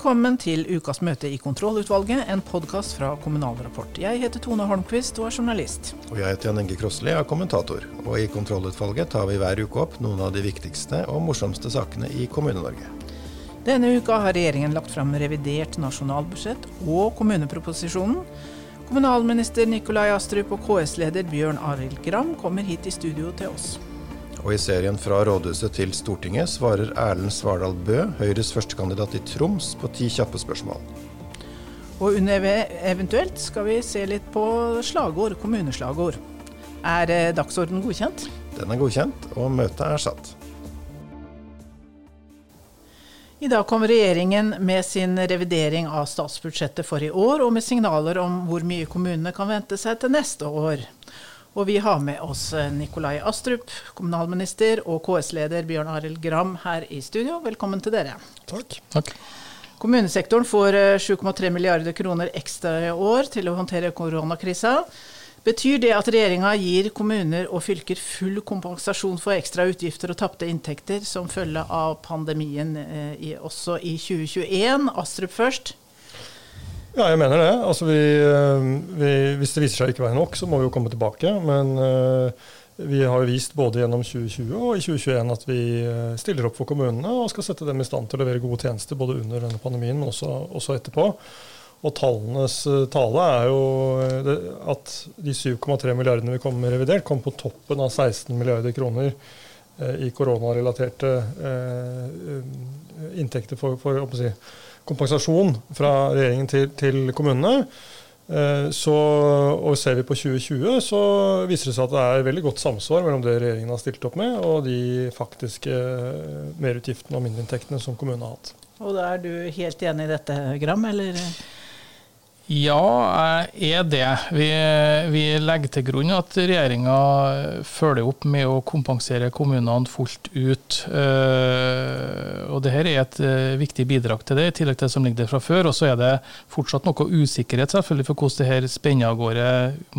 Velkommen til ukas møte i Kontrollutvalget, en podkast fra Kommunal Rapport. Jeg heter Tone Holmquist og er journalist. Og jeg heter Jan Inge Krossli, jeg er kommentator. Og i Kontrollutvalget tar vi hver uke opp noen av de viktigste og morsomste sakene i Kommune-Norge. Denne uka har regjeringen lagt fram revidert nasjonalbudsjett og kommuneproposisjonen. Kommunalminister Nikolai Astrup og KS-leder Bjørn Arild Gram kommer hit i studio til oss. Og i serien Fra rådhuset til Stortinget svarer Erlend Svardal Bø, Høyres førstekandidat i Troms, på ti kjappe spørsmål. Og under eventuelt skal vi se litt på slagord, kommuneslagord. Er dagsordenen dagsorden godkjent? Den er godkjent, og møtet er satt. I dag kom regjeringen med sin revidering av statsbudsjettet for i år, og med signaler om hvor mye kommunene kan vente seg til neste år. Og vi har med oss eh, Nikolai Astrup, kommunalminister, og KS-leder Bjørn Arild Gram her i studio. Velkommen til dere. Takk. Takk. Kommunesektoren får 7,3 eh, milliarder kroner ekstra i år til å håndtere koronakrisa. Betyr det at regjeringa gir kommuner og fylker full kompensasjon for ekstra utgifter og tapte inntekter som følge av pandemien eh, også i 2021? Astrup først. Ja, jeg mener det. Altså, vi, eh, vi, hvis det viser seg ikke å være nok, så må vi jo komme tilbake. Men uh, vi har jo vist både gjennom 2020 og i 2021 at vi eh, stiller opp for kommunene og skal sette dem i stand til å levere gode tjenester både under denne pandemien, men også, også etterpå. Og tallenes tale er jo at de 7,3 milliardene vi kommer med revidert, kom på toppen av 16 milliarder kroner i koronarelaterte inntekter for, for si, kompensasjon fra regjeringen til, til kommunene. Eh, så, og Ser vi på 2020, så viser det seg at det er veldig godt samsvar mellom det regjeringen har stilt opp med, og de faktiske eh, merutgiftene og mindreinntektene som kommunene har hatt. Og da Er du helt enig i dette, Gram? eller? Ja, er det. Vi, vi legger til grunn at regjeringa følger opp med å kompensere kommunene fullt ut. Uh, og det her er et uh, viktig bidrag til det, i tillegg til det som ligger der fra før. Og så er det fortsatt noe usikkerhet selvfølgelig for hvordan det her spenner av gårde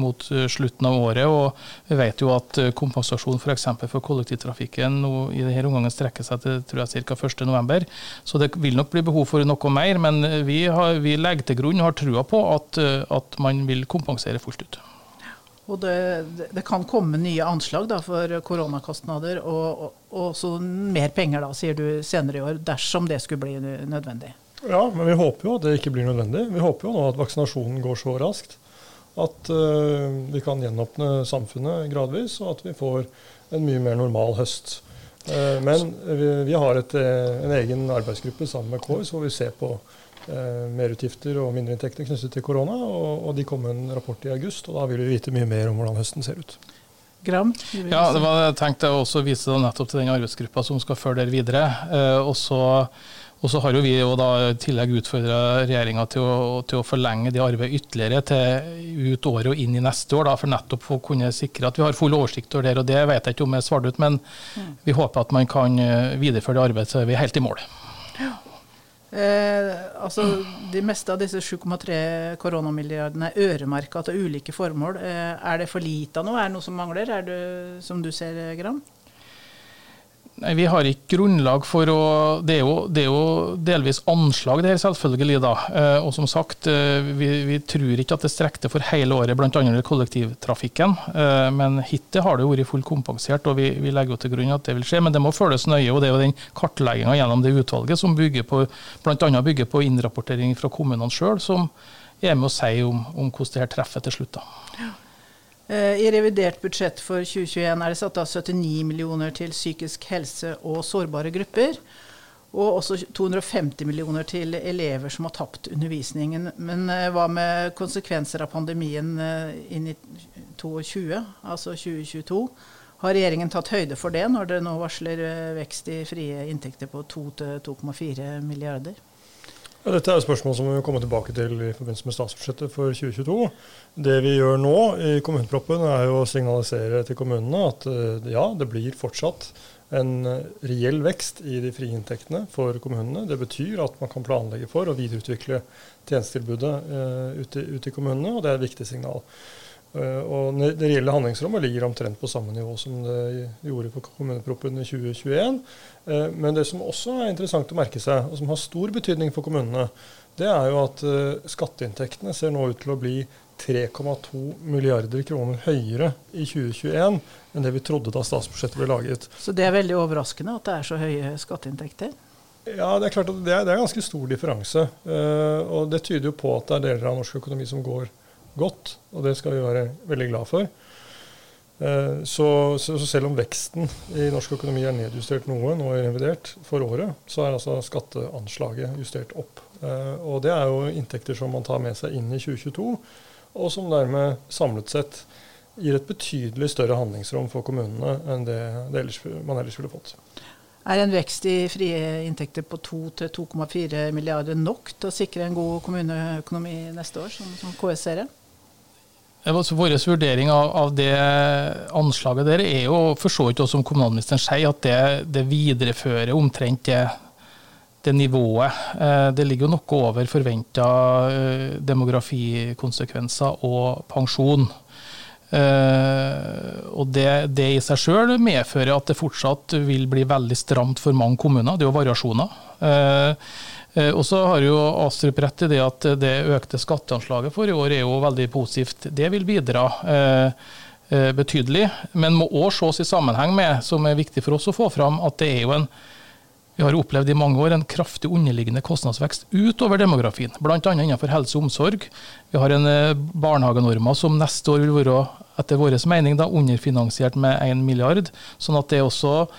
mot uh, slutten av året. Og vi vet jo at kompensasjon f.eks. For, for kollektivtrafikken nå, i denne omgangen strekker seg til tror jeg, ca. 1.11. Så det vil nok bli behov for noe mer. Men vi, har, vi legger til grunn og har trua på at, eh, at man vil kompensere fullt ut. Og det, det, kan komme nye anslag da, for koronakostnader og, og, også mer penger da, sier du senere i år, dersom det skulle bli nødvendig. Ja, men vi håper jo at det ikke blir nødvendig. Vi håper jo nå at vaksinasjonen går så raskt at uh, vi kan gjenåpne samfunnet gradvis, og at vi får en mye mer normal høst. Uh, men vi, vi har et, en egen arbeidsgruppe sammen med KS hvor vi ser på eh, merutgifter og mindreinntekter knyttet til korona. Og, og de kom med en rapport i august, og da vil vi vite mye mer om hvordan høsten ser ut. Gram? Ja, det var jeg tenkte å vise nettopp til den arbeidsgruppa som skal følge dere videre. Eh, og så og så har jo vi jo da i tillegg utfordra regjeringa til, til, å forlenge det arbeidet ytterligere til ut året og inn i neste år, da, for nettopp å kunne sikre at vi har full oversikt over det. og Det vet jeg ikke om jeg svarte ut, men mm. vi håper at man kan eh, videreføre det arbeidet, så er vi helt i mål. Ja. Eh, altså, De meste av disse 7,3 koronamilliardene er øremerka til ulike formål. Eh, er det for lite av noe? Er det noe som mangler, er det, som du ser, Gram? Nei, Vi har ikke grunnlag for å Det er jo, det er jo delvis anslag, det her selvfølgelig. da. Eh, og som sagt, eh, vi, vi tror ikke at det strekker for hele året, bl.a. kollektivtrafikken. Eh, men hittil har det jo vært fullt kompensert, og vi, vi legger jo til grunn at det vil skje. Men det må følges nøye, og det er jo den kartlegginga gjennom det utvalget som bygger på, bl.a. bygger på innrapportering fra kommunene sjøl, som er med å si om, om hvordan det her treffer til slutt. da. Eh, I revidert budsjett for 2021 er det satt av 79 millioner til psykisk helse og sårbare grupper. Og også 250 millioner til elever som har tapt undervisningen. Men eh, hva med konsekvenser av pandemien eh, inn i 2022, altså 2022? Har regjeringen tatt høyde for det, når det nå varsler vekst i frie inntekter på 2-2,4 milliarder? Ja, dette er et spørsmål som vi vil komme tilbake til i forbindelse med statsbudsjettet for 2022. Det vi gjør nå i kommuneproppen, er jo å signalisere til kommunene at eh, ja, det blir fortsatt en eh, reell vekst i de frie inntektene for kommunene. Det betyr at man kan planlegge for å videreutvikle tjenestetilbudet uh, ute, ute, i kommunene, og det er et viktig signal. Og Det reelle handlingsrommet ligger omtrent på samme nivå som det gjorde på kommuneproppen i 2021. Men det som også er interessant å merke seg, og som har stor betydning for kommunene, det er jo at skatteinntektene ser nå ut til å bli 3,2 milliarder kroner høyere i 2021 enn det vi trodde da statsbudsjettet ble laget. Så det er veldig overraskende at det er så høye skatteinntekter? Ja, det er klart at det er, det er ganske stor differanse. Og det tyder jo på at det er deler av norsk økonomi som går godt, og det skal vi være veldig glad for. Uh, så, så, selv om veksten i norsk økonomi er nedjustert noe nå i revidert for året, så er altså skatteanslaget justert opp. Uh, og det er jo inntekter som man tar med seg inn i 2022 og som dermed samlet sett gir et betydelig større handlingsrom for kommunene enn det, det ellers, man ellers ville fått. Er en vekst i frie inntekter på 2-2,4 milliarder nok til å sikre en god kommuneøkonomi neste år, som, som KS ser det? Vår vurdering av, av, det anslaget der er jo for så vidt, som kommunalministeren sier, at det, det viderefører omtrent det det nivået. Eh, det ligger jo noe over forventa eh, demografikonsekvenser og pensjon. Uh, og det, det i seg sjøl medfører at det fortsatt vil bli veldig stramt for mange kommuner. Det er jo variasjoner. Og så har jo Astrup rett i det at det økte skatteanslaget for i år er jo veldig positivt. Det vil bidra betydelig, men må òg ses i sammenheng med, som er viktig for oss å få fram, at det er jo en vi har opplevd i mange år en kraftig underliggende kostnadsvekst utover demografien, bl.a. innenfor helse og omsorg. Vi har en barnehagenormer som neste år vil være, etter vår mening, da, underfinansiert med 1 milliard. Sånn at det er også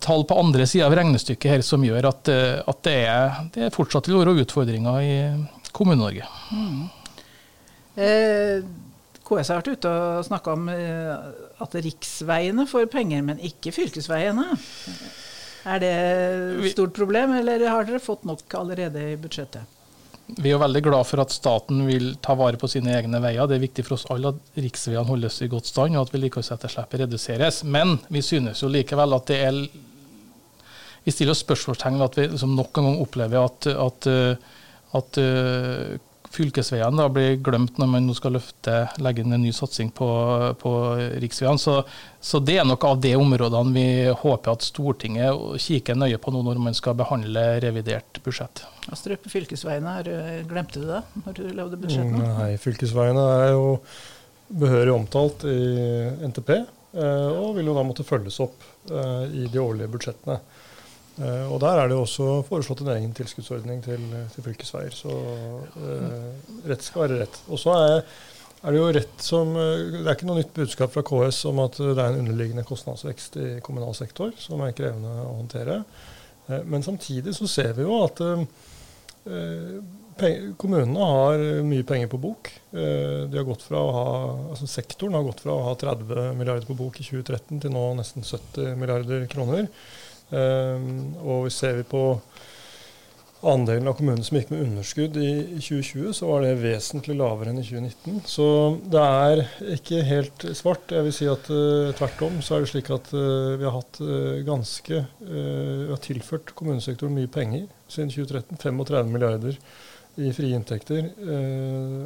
tall på andre sida av regnestykket her som gjør at, eh, at det, er, det, fortsatt vil være utfordringer i Kommune-Norge. Mm. Eh, KS har vært ute og snakka om eh, at riksveiene får penger, men ikke fylkesveiene. Er det et stort problem, eller har dere fått nok allerede i budsjettet? Vi er veldig glad for at staten vil ta vare på sine egne veier. Det er viktig for oss alle at riksveiene holdes i godt stand og at vedlikeholdsetterslepet reduseres. Men vi synes jo likevel at det er Vi stiller oss spørsmålstegn ved at vi liksom nok en gang opplever at, at, at fylkesveiene da blir glemt når man nå skal løfte, legge inn en ny satsing på, på riksveiene. Så, så, det er nok av de områdene vi håper at Stortinget kikker nøye på nå når man skal behandle revidert budsjett. Astrup, fylkesveiene, glemte du det når du lagde budsjettet? Nei, fylkesveiene er jo behørig omtalt i NTP, eh, og vil jo da måtte følges opp eh, i de årlige budsjettene. Uh, og Der er det jo også foreslått en egen tilskuddsordning til, til fylkesveier. Så uh, rett skal være rett. Og så er, er, det jo rett som uh, Det er ikke noe nytt budskap fra KS om at det er en underliggende kostnadsvekst i kommunal sektor som er krevende å håndtere. men samtidig så ser vi jo at kommunene har mye penger på bok. de har gått fra å ha, altså Sektoren har gått fra å ha 30 milliarder på bok i 2013 til nå nesten 70 milliarder kroner. Um, og ser vi på andelen av kommunene som gikk med underskudd i, i, 2020, så var det vesentlig lavere enn i 2019. Så det er ikke helt svart. Jeg vil si at uh, tvert om så er det slik at uh, vi har hatt uh, ganske Vi har tilført kommunesektoren mye penger siden 2013. 35 milliarder i frie inntekter.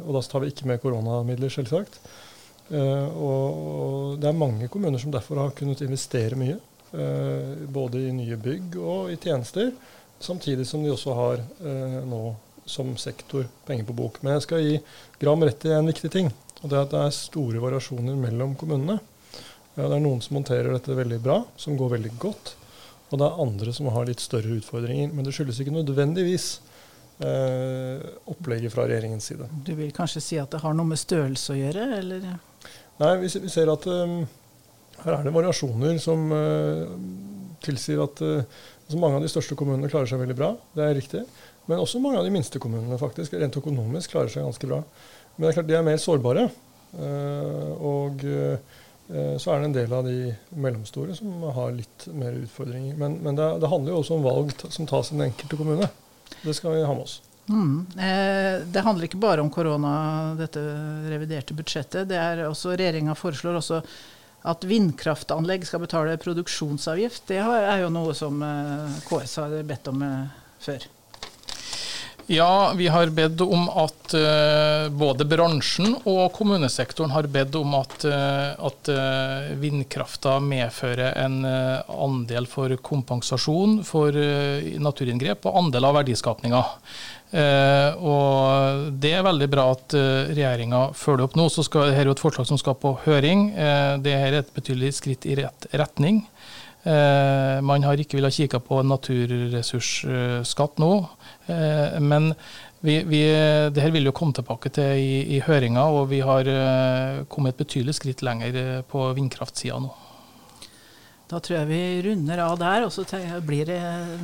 og da tar vi ikke med koronamidler, selvsagt. Og, og det er mange kommuner som derfor har kunnet investere mye. Eh, både i nye bygg og i tjenester. Samtidig som de også har eh, nå som sektor penger på bok. Men jeg skal gi Gram rett i en viktig ting. og Det er at det er store variasjoner mellom kommunene. Ja, det er noen som håndterer dette veldig bra, som går veldig godt. Og det er andre som har litt større utfordringer. Men det skyldes ikke nødvendigvis eh, opplegget fra regjeringens side. Du vil kanskje si at det har noe med størrelse å gjøre, eller? Nei, vi, vi ser at um, her er det variasjoner som uh, tilsier at uh, altså mange av de største kommunene klarer seg veldig bra. Det er riktig. Men også mange av de minste kommunene faktisk, rent økonomisk klarer seg ganske bra. Men det er klart de er mer sårbare. Uh, og så er det en del av de mellomstore som har litt mer utfordringer. Men, men det, det, handler jo også om valg som tas i den enkelte kommune. Det skal vi ha med oss. Mm. Eh, det handler ikke bare om korona, dette reviderte budsjettet. det er også Regjeringa foreslår også at vindkraftanlegg skal betale produksjonsavgift, det er jo noe som eh, KS har bedt om eh, før. Ja, vi har bedt om at uh, både bransjen og kommunesektoren har bedt om at, uh, at uh, vindkrafta medfører en andel for kompensasjon for naturinngrep og andel av verdiskapninga. og Det er veldig bra at uh, regjeringa følger opp nå. så skal, Her er et forslag som skal på høring. det er et betydelig skritt i rett retning. Man har ikke villet kikke på naturressursskatt nå, men vi, vi, det her vil jo komme tilbake til i, i høringa, og vi har eh, kommet et betydelig skritt lenger på vindkraftsida nå. Da tror jeg vi runder av der, og så blir det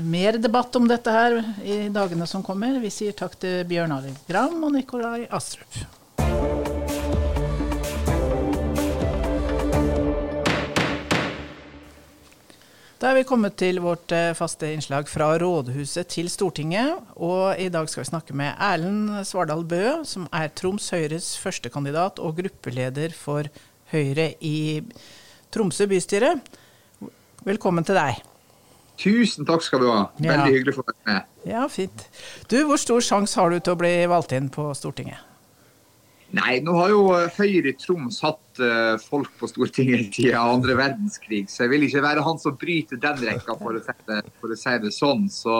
mer debatt om dette her i dagene som kommer. Vi sier takk til Bjørn Arild Gram og Nikolai Astrup. Da er vi kommet til vårt eh, faste innslag fra rådhuset til Stortinget. Og i dag skal vi snakke med Erlend Svardal Bø, som er Troms Høyres førstekandidat og gruppeleder for Høyre i Tromsø bystyre. Velkommen til deg. Tusen takk skal du ha. Veldig ja. hyggelig å være med. Ja, fint. Du, hvor stor sjanse har du til å bli valgt inn på Stortinget? Nei, nå har jo eh, Høyre i Troms hatt uh, folk på Stortinget i andre verdenskrig, så jeg vil ikke være han som bryter den rekka, for å si det, å si det sånn. Så,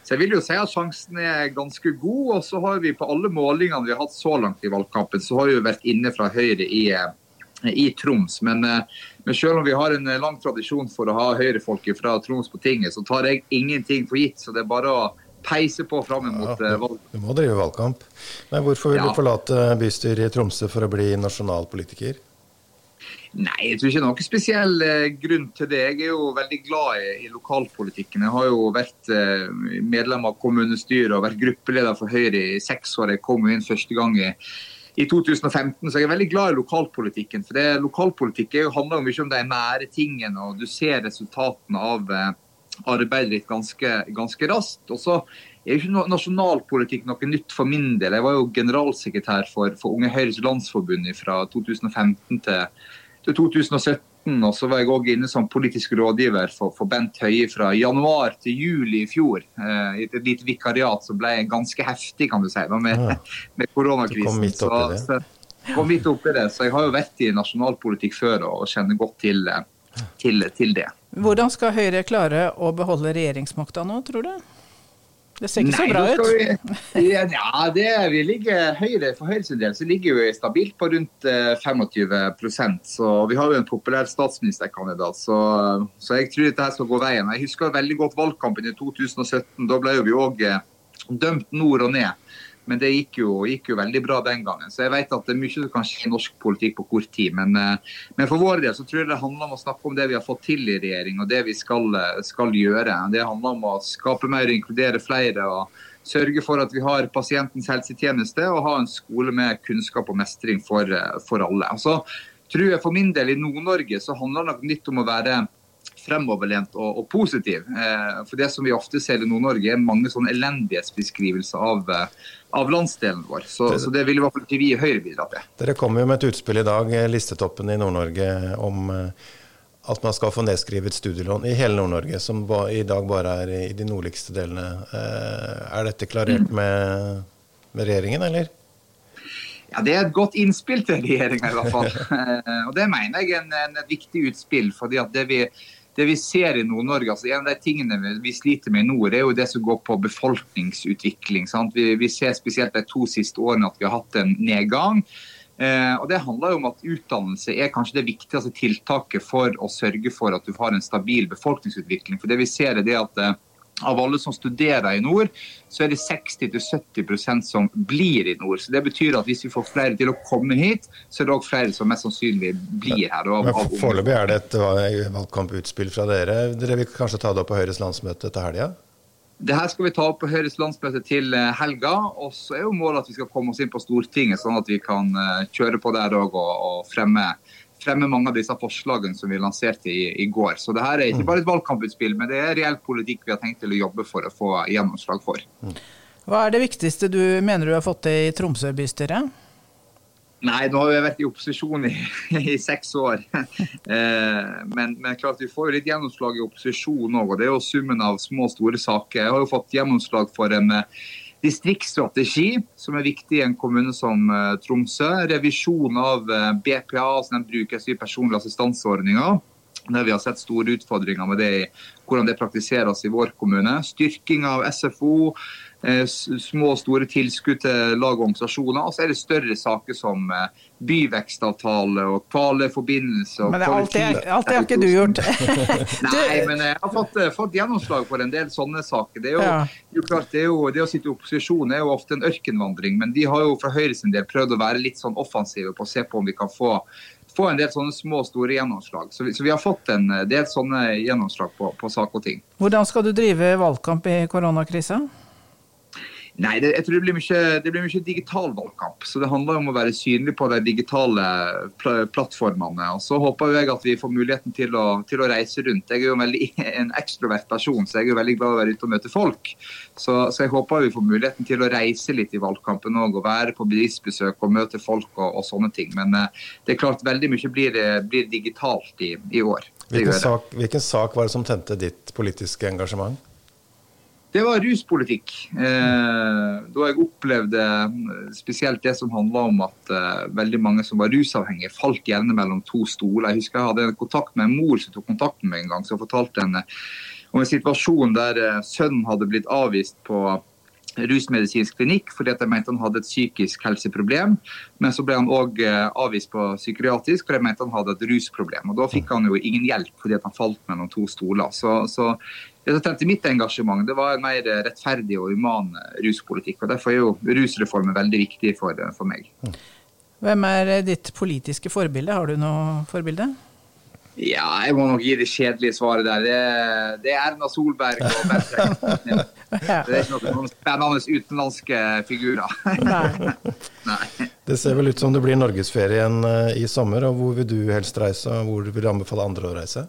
så, jeg vil jo si at sjansen er ganske god. Og så har vi på alle målingene vi har hatt så langt i valgkampen, så har vi jo vært inne fra Høyre i, eh, i Troms. Men, men, selv om vi har en lang tradisjon for å ha Høyre-folk fra Troms på tinget, så tar jeg ingenting for gitt. Så det er bare å peise på fram mot ja, valget. Du må drive valgkamp. Men hvorfor vil ja. du forlate bystyret i Tromsø for å bli nasjonalpolitiker? Nei, jeg tror ikke det er noen spesiell eh, grunn til det. Jeg er jo veldig glad i, i lokalpolitikken. Jeg har jo vært eh, medlem av kommunestyret og vært gruppeleder for Høyre i seks år. Jeg kom inn første gang i, i 2015, så jeg er veldig glad i lokalpolitikken. For det, lokalpolitikk handler jo mye om de nære tingene, og du ser resultatene av eh, arbeidet ditt ganske, ganske raskt. Og så er jo ikke nasjonalpolitikk noe nytt for min del. Jeg var jo generalsekretær for, for Unge Høyres Landsforbund fra 2015 til, til 2017. Og så var jeg òg inne som politisk rådgiver for, for, Bent Høie fra januar til juli i fjor. Eh, et lite vikariat som ble ganske heftig, kan du si, da, med, ja. med koronakrisen. kom. Så, så, kom midt oppi det. Så jeg har jo vært i nasjonalpolitikk før og kjenner godt til, til, til det. Hvordan skal Høyre klare å beholde regjeringsmakta nå, tror du? Det ser ikke Nei, så bra ut. Vi, ja, det, vi ligger høyre, For Høyres del så ligger vi stabilt på rundt 25 eh, så Vi har jo en populær statsministerkandidat, så, så jeg tror dette skal gå veien. Jeg husker veldig godt valgkampen i 2017. Da ble vi òg eh, dømt nord og ned. Men det gikk jo, gikk jo, veldig bra den gangen. Så jeg vet at det er mye som kan skje i norsk politikk på kort tid. Men, eh, men, for vår del så tror jeg det handler om å snakke om det vi har fått til i regjering, og det vi skal, eh, skal gjøre. Det handler om å skape mer og inkludere flere. og Sørge for at vi har pasientens helsetjeneste og ha en skole med kunnskap og mestring for, eh, for alle. Og så tror jeg For min del i Nord-Norge så handler det nok litt om å være fremoverlent og, og positiv. Eh, for det som vi ofte ser i Nord-Norge, er mange sånne elendighetsbeskrivelser av, eh, av landsdelen vår. Så det, så det vil i hvert fall ikke vi i Høyre bidra til. Dere kom jo med et utspill i dag, eh, listetoppen i Nord-Norge, om at man skal få nedskrevet studielån i hele Nord-Norge, som i dag bare er i de nordligste delene. Er dette klarert mm. med, med regjeringen, eller? Ja, Det er et godt innspill til regjeringa, i hvert fall. og Det mener jeg er en, en, et viktig utspill. fordi at det vi det vi ser i Nord-Norge, altså En av de tingene vi, sliter med i nord, er jo det som går på befolkningsutvikling. Vi, vi, ser spesielt de to siste årene at vi har hatt en nedgang. Eh, og Det handler jo om at utdannelse er kanskje det viktigste tiltaket for å sørge for at du har en stabil befolkningsutvikling. For det vi ser er det at eh, av alle som studerer i nord, så er det 60-70% som blir i nord. Så Det betyr at hvis vi får flere til å komme hit, så er det òg flere som mest sannsynlig blir her. Men Foreløpig er det et valgkamputspill fra dere. Dere vil kanskje ta det opp på Høyres landsmøte til helga? Det her skal vi ta opp på Høyres landsmøte til eh, helga. og så er jo målet at vi skal komme oss inn på Stortinget, sånn at vi kan eh, kjøre på der òg og, og fremme fremme mange av disse forslagene som vi lanserte i, i går. Så det her er ikke mm. bare et valgkamputspill, men det er reell politikk vi har tenkt til å jobbe for å få gjennomslag for. Mm. Hva er det viktigste du mener du har fått til i Tromsø bystyre? Nei, nå har vi vært i opposisjon i, i seks år. Eh, men, men, klart vi får jo litt gjennomslag i opposisjon òg. Og det er jo summen av små og store saker. Jeg har jo fått gjennomslag for en distriktsstrategi, som er viktig i en kommune som uh, Tromsø. Revisjon av uh, BPA, altså den brukes i personlig assistanseordninga. Der vi har sett store utfordringer med det, hvordan det praktiseres i vår kommune. Styrking av SFO, Eh, små og store tilskudd til lag og organisasjoner. Og så er det større saker som eh, byvekstavtale og kvaleforbindelse. Men alt det, alt det har ikke du gjort? Nei, men jeg har fått, eh, fått, gjennomslag for en del sånne saker. Det, jo, ja. jo klart, det, jo, det å sitte i opposisjon er jo ofte en ørkenvandring, men de har jo fra Høyre sin del prøvd å være litt sånn offensive på å se på om vi kan få få en del sånne små og store gjennomslag. Så vi, så vi, har fått en del sånne gjennomslag på, på sak og ting. Hvordan skal du drive valgkamp i koronakrisa? Nei, det, jeg tror det blir, mye, det blir mye digital valgkamp. Så det handler om å være synlig på de digitale pl plattformene. Og så håper jeg at vi får muligheten til å, til å, reise rundt. Jeg er jo en veldig en ekstrovert person, så jeg er jo veldig glad i å være ute og møte folk. Så, så, jeg håper vi får muligheten til å reise litt i valgkampen òg, og være på bedriftsbesøk og møte folk og, og sånne ting. Men uh, det er klart veldig mye blir, blir digitalt i, i år. Hvilken sak, hvilken sak var det som tente ditt politiske engasjement? Det var ruspolitikk. Eh, da jeg opplevde eh, spesielt det som handla om at eh, veldig mange som var rusavhengige, falt gjerne mellom to stoler. Jeg husker jeg hadde en kontakt med en mor som tok kontakt med meg en gang, som fortalte henne om en situasjon der sønnen hadde blitt avvist på rusmedisinsk klinikk fordi at jeg mente han hadde et psykisk helseproblem. Men så ble han òg avvist på psykiatrisk fordi jeg mente han hadde et rusproblem. Og Da fikk han jo ingen hjelp fordi at han falt mellom to stoler. Så, så jeg tenkte Mitt engasjement det var en mer rettferdig og human ruspolitikk. og Derfor er jo rusreformen veldig viktig for, for meg. Hvem er ditt politiske forbilde? Har du noe forbilde? Ja, jeg må nok gi det kjedelige svaret der. Det, det er Erna Solberg og Bent Høie. Det er ikke noen spennende utenlandske figurer. Nei. Nei. Det ser vel ut som det blir norgesferien eh, i sommer. og Hvor vil du helst reise, og hvor vil du anbefale andre å reise?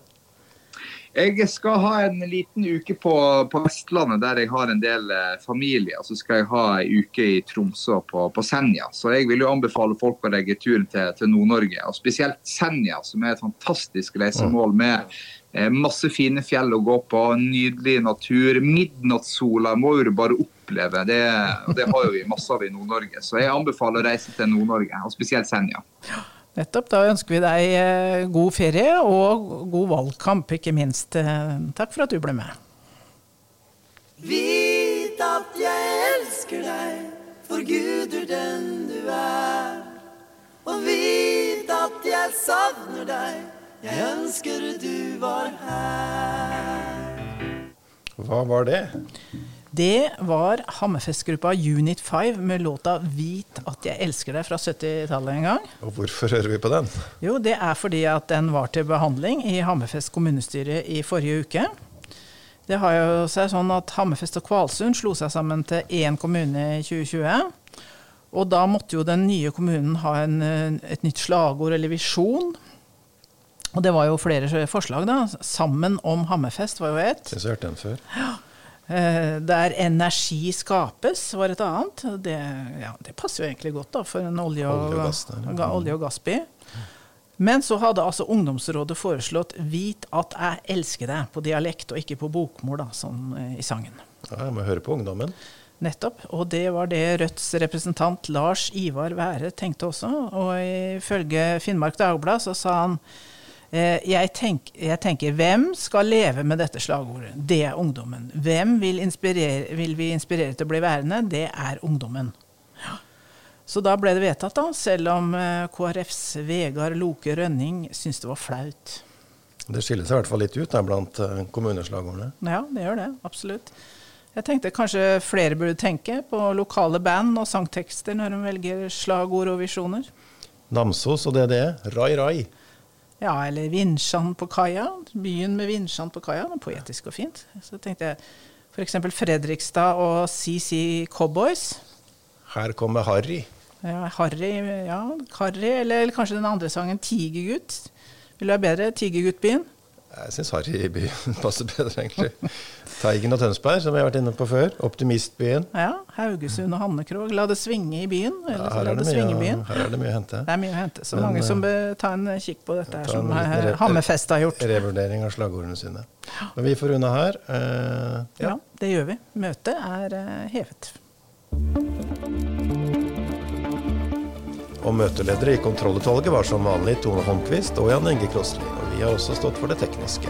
Jeg skal ha en liten uke på, på, Vestlandet der jeg har en del eh, familie. Så skal jeg ha en uke i Tromsø på, på Senja. Så jeg vil jo anbefale folk å legge turen til, til Nord-Norge. Og spesielt Senja, som er et fantastisk reisemål med eh, masse fine fjell å gå på, nydelig natur. Midnattssola må du bare oppleve. Det, det har jo vi masse av i Nord-Norge. Så jeg anbefaler å reise til Nord-Norge, og spesielt Senja. Nettopp. Da ønsker vi deg eh, god ferie og god valgkamp, ikke minst. Eh, takk for at du ble med. Vit at jeg elsker deg, for Gud er den du er. Og vit at jeg savner deg, jeg ønsker du var her. Hva var det? Det var Hammerfest-gruppa Unit 5 med låta 'Vit at jeg elsker deg' fra 70-tallet en gang. Og Hvorfor hører vi på den? Jo, Det er fordi at den var til behandling i Hammerfest kommunestyre i forrige uke. Det har jo seg sånn at Hammerfest og Kvalsund slo seg sammen til én kommune i 2020. Og da måtte jo den nye kommunen ha en, et nytt slagord eller visjon. Og det var jo flere forslag, da. 'Sammen om Hammerfest' var jo ett. Jeg har hørt den før. Ja. Eh, der energi skapes, var et annet. Det, ja, det passer jo egentlig godt da, for en olje- og, olje og, gass, olje og gassby. Men så hadde altså Ungdomsrådet foreslått 'Vit at jeg elsker deg' på dialekt, og ikke på bokmål, da, som i sangen. Ja, Jeg må høre på ungdommen. Nettopp. Og det var det Rødts representant Lars Ivar Være tenkte også. Og ifølge Finnmark Dagblad så sa han Eh, jeg, tenk, jeg, tenker, hvem skal leve med dette slagordet? Det er ungdommen. Hvem vil, vil, vi inspirere til å bli værende? Det er ungdommen. Ja. Så da ble det vedtatt, da, selv om eh, KrFs Vegard Loke Rønning syntes det var flaut. Det skiller seg i hvert fall litt ut der blant eh, kommuneslagordene? Ja, det gjør det. Absolutt. Jeg tenkte kanskje flere burde tenke på lokale band og sangtekster når de velger slagord og visjoner. Namsos og DDE, Rai Rai. Ja, eller Vinsjan på kaia. Byen med Vinsjan på kaia. Poetisk og fint. Så tenkte jeg f.eks. Fredrikstad og CC Cowboys. Her kommer Harry. Ja, Harry, ja, Harry eller, eller kanskje den andre sangen 'Tigergutt'. Vil du ha bedre? Tigerguttbyen? Jeg syns Harrybyen passer bedre, egentlig. Teigen og Tønsberg, som vi har vært inne på før. Optimistbyen. Ja. Haugesund og Hannekrog. La det svinge i byen. Ja, her, er det mye, her er det mye å hente. Det er mye å hente. Så Men, mange som bør ta en kikk på dette her, som Hammerfest har gjort. Revurdering av slagordene sine. Men vi får unna her. Uh, ja. ja. det gjør vi. Møtet er hevet. Og møteledere i kontrollutvalget var som vanlig Tone Holmquist og Jan Inge Krosli. Og vi har også stått for det tekniske.